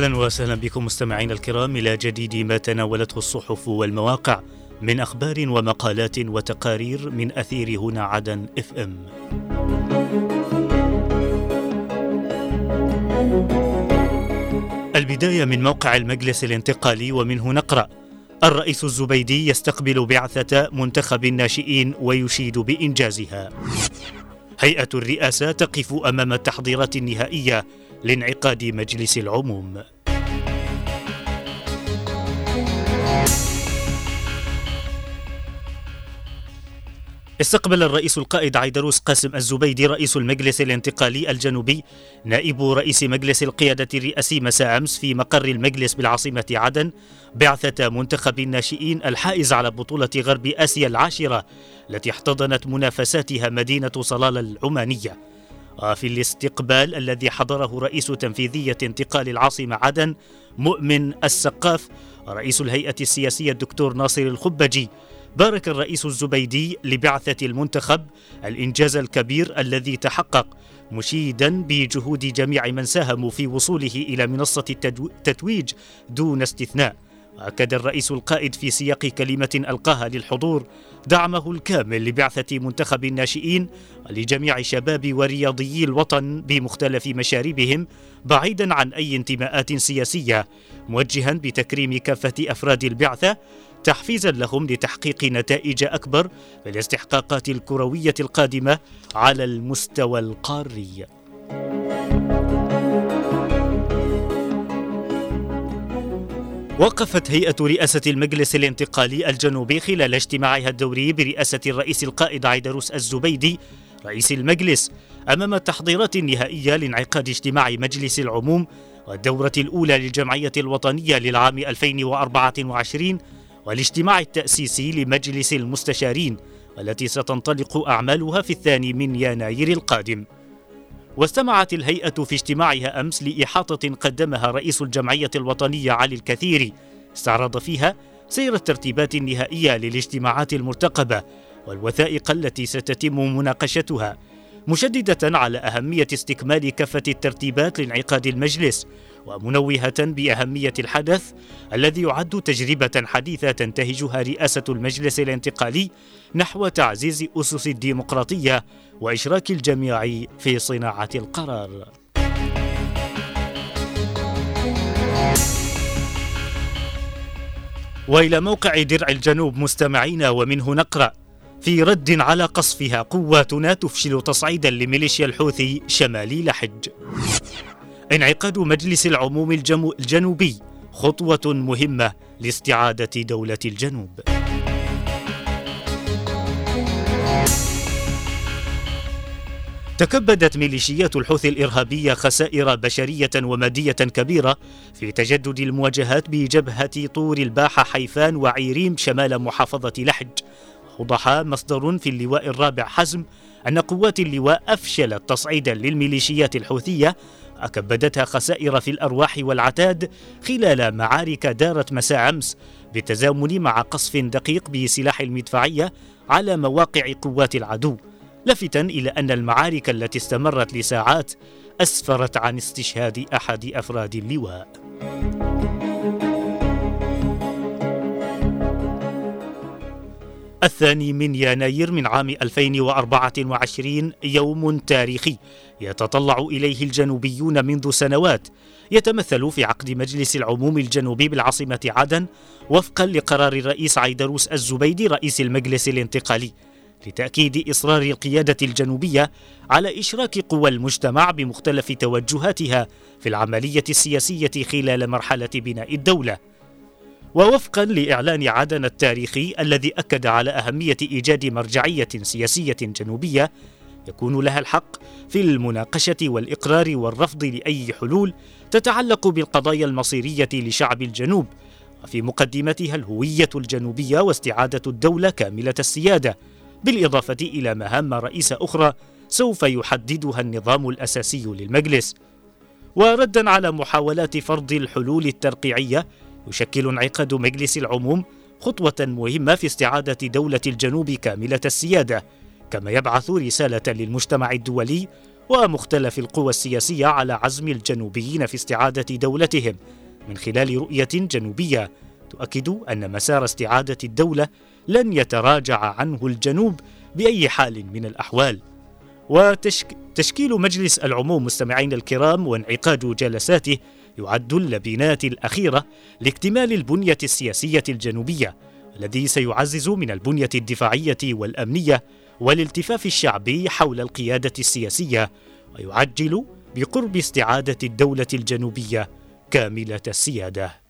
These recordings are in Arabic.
أهلا وسهلا بكم مستمعينا الكرام إلى جديد ما تناولته الصحف والمواقع من أخبار ومقالات وتقارير من أثير هنا عدن إف إم. البداية من موقع المجلس الانتقالي ومنه نقرأ الرئيس الزبيدي يستقبل بعثة منتخب الناشئين ويشيد بإنجازها. هيئة الرئاسة تقف أمام التحضيرات النهائية لانعقاد مجلس العموم استقبل الرئيس القائد عيدروس قاسم الزبيدي رئيس المجلس الانتقالي الجنوبي نائب رئيس مجلس القيادة الرئاسي مساء أمس في مقر المجلس بالعاصمة عدن بعثة منتخب الناشئين الحائز على بطولة غرب آسيا العاشرة التي احتضنت منافساتها مدينة صلالة العمانية. وفي الاستقبال الذي حضره رئيس تنفيذية انتقال العاصمة عدن مؤمن السقاف رئيس الهيئة السياسية الدكتور ناصر الخبجي. بارك الرئيس الزبيدي لبعثة المنتخب الإنجاز الكبير الذي تحقق مشيدا بجهود جميع من ساهموا في وصوله إلى منصة التتويج دون استثناء. أكد الرئيس القائد في سياق كلمة ألقاها للحضور دعمه الكامل لبعثة منتخب الناشئين ولجميع شباب ورياضيي الوطن بمختلف مشاربهم بعيدا عن أي انتماءات سياسية موجها بتكريم كافة أفراد البعثة تحفيزا لهم لتحقيق نتائج أكبر في الاستحقاقات الكروية القادمة على المستوى القاري. وقفت هيئة رئاسة المجلس الانتقالي الجنوبي خلال اجتماعها الدوري برئاسة الرئيس القائد عيدروس الزبيدي رئيس المجلس أمام التحضيرات النهائية لانعقاد اجتماع مجلس العموم والدورة الأولى للجمعية الوطنية للعام 2024 والاجتماع التأسيسي لمجلس المستشارين والتي ستنطلق أعمالها في الثاني من يناير القادم. واستمعت الهيئة في اجتماعها أمس لإحاطة قدمها رئيس الجمعية الوطنية علي الكثيري. استعرض فيها سير الترتيبات النهائية للاجتماعات المرتقبة والوثائق التي ستتم مناقشتها مشددة على أهمية استكمال كافة الترتيبات لانعقاد المجلس ومنوهة بأهمية الحدث الذي يعد تجربة حديثة تنتهجها رئاسة المجلس الانتقالي نحو تعزيز أسس الديمقراطية وإشراك الجميع في صناعة القرار. وإلى موقع درع الجنوب مستمعين ومنه نقرأ في رد على قصفها قواتنا تفشل تصعيدا لميليشيا الحوثي شمالي لحج انعقاد مجلس العموم الجنوبي خطوة مهمة لاستعادة دولة الجنوب. تكبدت ميليشيات الحوثي الإرهابية خسائر بشرية ومادية كبيرة في تجدد المواجهات بجبهة طور الباحة حيفان وعيريم شمال محافظة لحج. أوضح مصدر في اللواء الرابع حزم أن قوات اللواء أفشلت تصعيدا للميليشيات الحوثية أكبدتها خسائر في الأرواح والعتاد خلال معارك دارت مساء أمس بالتزامن مع قصف دقيق بسلاح المدفعية على مواقع قوات العدو لافتا إلى أن المعارك التي استمرت لساعات أسفرت عن استشهاد أحد أفراد اللواء. الثاني من يناير من عام 2024 يوم تاريخي يتطلع إليه الجنوبيون منذ سنوات. يتمثل في عقد مجلس العموم الجنوبي بالعاصمة عدن وفقا لقرار الرئيس عيدروس الزبيدي رئيس المجلس الانتقالي لتأكيد إصرار القيادة الجنوبية على إشراك قوى المجتمع بمختلف توجهاتها في العملية السياسية خلال مرحلة بناء الدولة. ووفقا لإعلان عدن التاريخي الذي أكد على أهمية إيجاد مرجعية سياسية جنوبية يكون لها الحق في المناقشة والإقرار والرفض لأي حلول تتعلق بالقضايا المصيرية لشعب الجنوب وفي مقدمتها الهوية الجنوبية واستعادة الدولة كاملة السيادة بالإضافة إلى مهام رئيسة أخرى سوف يحددها النظام الأساسي للمجلس. وردا على محاولات فرض الحلول الترقيعية يشكل انعقاد مجلس العموم خطوة مهمة في استعادة دولة الجنوب كاملة السيادة، كما يبعث رسالة للمجتمع الدولي ومختلف القوى السياسية على عزم الجنوبيين في استعادة دولتهم. من خلال رؤية جنوبية تؤكد أن مسار استعادة الدولة لن يتراجع عنه الجنوب بأي حال من الأحوال. وتشكيل مجلس العموم مستمعين الكرام وانعقاد جلساته يعد اللبنات الأخيرة لاكتمال البنية السياسية الجنوبية الذي سيعزز من البنية الدفاعية والأمنية والالتفاف الشعبي حول القيادة السياسية ويعجل بقرب استعادة الدولة الجنوبية كاملة السيادة.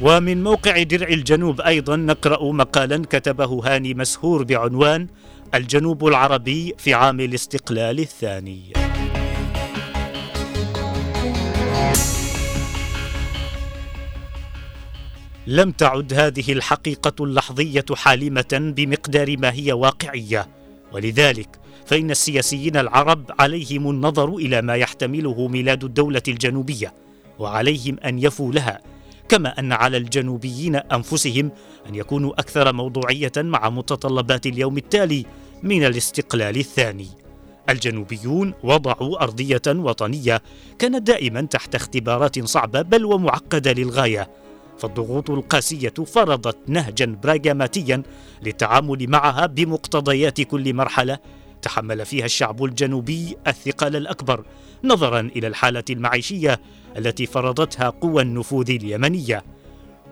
ومن موقع درع الجنوب أيضا نقرأ مقالا كتبه هاني مسهور بعنوان الجنوب العربي في عام الاستقلال الثاني. لم تعد هذه الحقيقة اللحظية حالمة بمقدار ما هي واقعية. ولذلك فإن السياسيين العرب عليهم النظر إلى ما يحتمله ميلاد الدولة الجنوبية وعليهم أن يفوا لها كما أن على الجنوبيين أنفسهم أن يكونوا أكثر موضوعية مع متطلبات اليوم التالي من الاستقلال الثاني. الجنوبيون وضعوا أرضية وطنية كانت دائما تحت اختبارات صعبة بل ومعقدة للغاية. فالضغوط القاسية فرضت نهجا براغماتيا للتعامل معها بمقتضيات كل مرحلة. تحمل فيها الشعب الجنوبي الثقل الأكبر نظرا إلى الحالة المعيشية التي فرضتها قوى النفوذ اليمنية.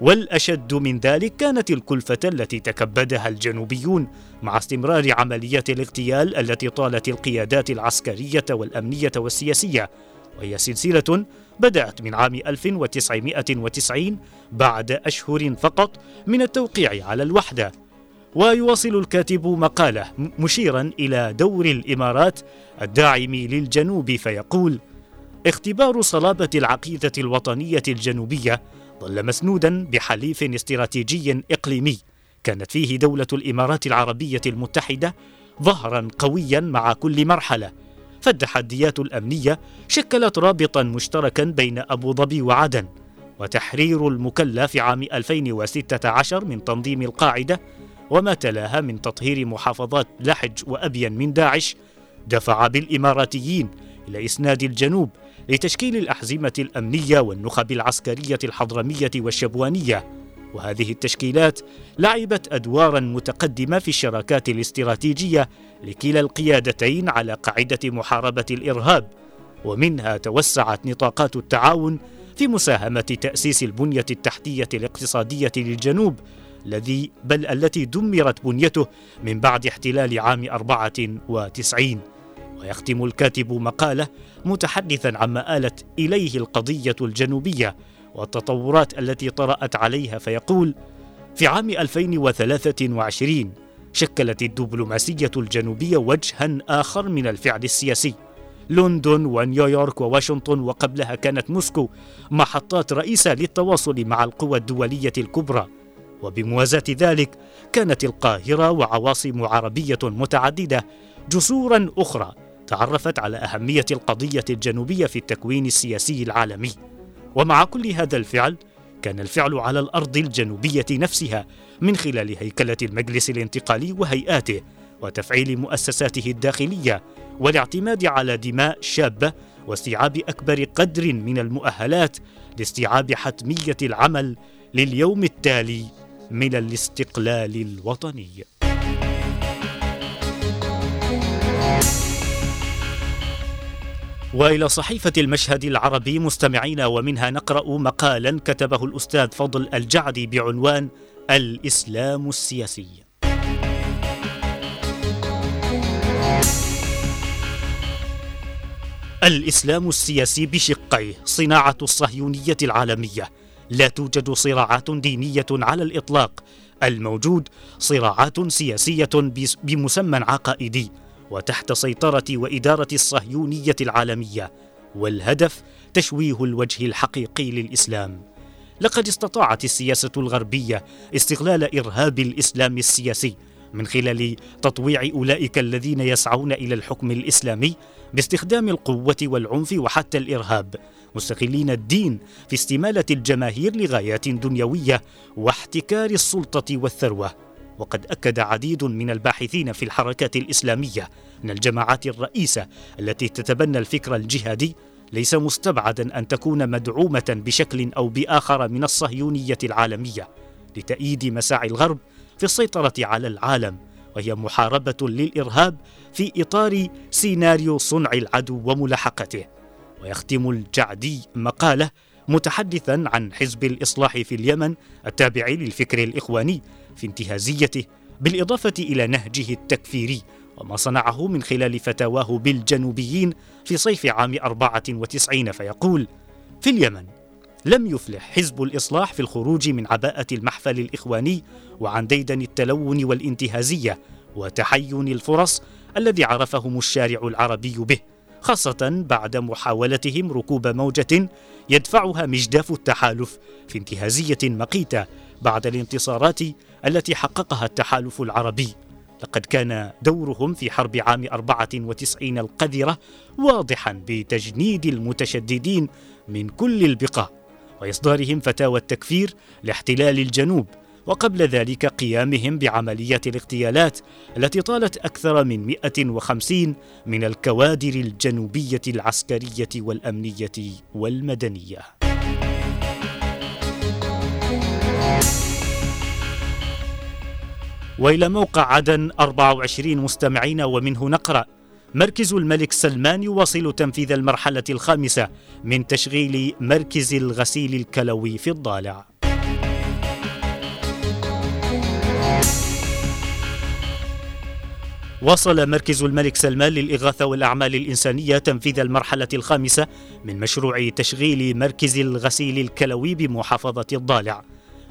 والأشد من ذلك كانت الكلفة التي تكبدها الجنوبيون مع استمرار عمليات الاغتيال التي طالت القيادات العسكرية والأمنية والسياسية. وهي سلسلة بدأت من عام 1990 بعد أشهر فقط من التوقيع على الوحدة. ويواصل الكاتب مقالة مشيرا إلى دور الإمارات الداعم للجنوب فيقول اختبار صلابة العقيدة الوطنية الجنوبية ظل مسنودا بحليف استراتيجي إقليمي. كانت فيه دولة الإمارات العربية المتحدة ظهرا قويا مع كل مرحلة. فالتحديات الأمنية شكلت رابطا مشتركا بين أبو ظبي وعدن. وتحرير المكلا في عام 2016 من تنظيم القاعدة وما تلاها من تطهير محافظات لحج وابين من داعش دفع بالإماراتيين إلى إسناد الجنوب لتشكيل الأحزمة الأمنية والنخب العسكرية الحضرمية والشبوانية. وهذه التشكيلات لعبت أدوارا متقدمة في الشراكات الاستراتيجية لكلا القيادتين على قاعدة محاربة الإرهاب. ومنها توسعت نطاقات التعاون في مساهمة تأسيس البنية التحتية الاقتصادية للجنوب الذي بل التي دمرت بنيته من بعد احتلال عام 94 ويختم الكاتب مقالة متحدثا عما آلت إليه القضية الجنوبية والتطورات التي طرأت عليها فيقول في عام 2023 شكلت الدبلوماسية الجنوبية وجها آخر من الفعل السياسي. لندن ونيويورك وواشنطن وقبلها كانت موسكو محطات رئيسة للتواصل مع القوى الدولية الكبرى. وبموازاة ذلك كانت القاهرة وعواصم عربية متعددة جسورا أخرى تعرفت على أهمية القضية الجنوبية في التكوين السياسي العالمي. ومع كل هذا الفعل كان الفعل على الأرض الجنوبية نفسها من خلال هيكلة المجلس الانتقالي وهيئاته وتفعيل مؤسساته الداخلية والاعتماد على دماء شابة واستيعاب أكبر قدر من المؤهلات لاستيعاب حتمية العمل لليوم التالي من الاستقلال الوطني. وإلى صحيفة المشهد العربي مستمعين ومنها نقرأ مقالا كتبه الأستاذ فضل الجعدي بعنوان الإسلام السياسي. الإسلام السياسي بشقيه صناعة الصهيونية العالمية. لا توجد صراعات دينية على الإطلاق. الموجود صراعات سياسية بمسمى عقائدي. وتحت سيطرة وإدارة الصهيونية العالمية والهدف تشويه الوجه الحقيقي للإسلام. لقد استطاعت السياسة الغربية استغلال إرهاب الإسلام السياسي من خلال تطويع أولئك الذين يسعون إلى الحكم الإسلامي باستخدام القوة والعنف وحتى الإرهاب مستغلين الدين في استمالة الجماهير لغايات دنيوية واحتكار السلطة والثروة. وقد أكد عديد من الباحثين في الحركات الإسلامية أن الجماعات الرئيسة التي تتبنى الفكر الجهادي ليس مستبعدا أن تكون مدعومة بشكل أو بآخر من الصهيونية العالمية لتأييد مساعي الغرب في السيطرة على العالم وهي محاربة للإرهاب في إطار سيناريو صنع العدو وملاحقته. ويختم الجعدي مقالة متحدثا عن حزب الإصلاح في اليمن التابع للفكر الإخواني في انتهازيته بالإضافة إلى نهجه التكفيري وما صنعه من خلال فتاواه بالجنوبيين في صيف عام 94 فيقول في اليمن لم يفلح حزب الإصلاح في الخروج من عباءة المحفل الإخواني وعن ديدن التلون والانتهازية وتحين الفرص الذي عرفهم الشارع العربي به خاصة بعد محاولتهم ركوب موجة يدفعها مجداف التحالف في انتهازية مقيتة بعد الانتصارات التي حققها التحالف العربي لقد كان دورهم في حرب عام 94 القذرة واضحا بتجنيد المتشددين من كل البقاع وإصدارهم فتاوى التكفير لاحتلال الجنوب وقبل ذلك قيامهم بعمليات الاغتيالات التي طالت أكثر من 150 من الكوادر الجنوبية العسكرية والأمنية والمدنية. وإلى موقع عدن 24 مستمعين ومنه نقرأ مركز الملك سلمان يواصل تنفيذ المرحلة الخامسة من تشغيل مركز الغسيل الكلوي في الضالع. واصل مركز الملك سلمان للإغاثة والأعمال الإنسانية تنفيذ المرحلة الخامسة من مشروع تشغيل مركز الغسيل الكلوي بمحافظة الضالع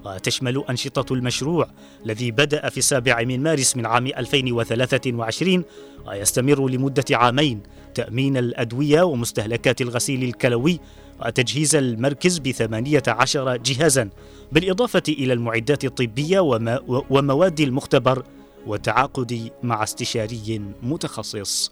وتشمل أنشطة المشروع الذي بدأ في السابع من مارس من عام 2023 ويستمر لمدة عامين. تأمين الأدوية ومستهلكات الغسيل الكلوي وتجهيز المركز بثمانية عشر جهازا بالإضافة إلى المعدات الطبية ومواد المختبر والتعاقد مع استشاري متخصص.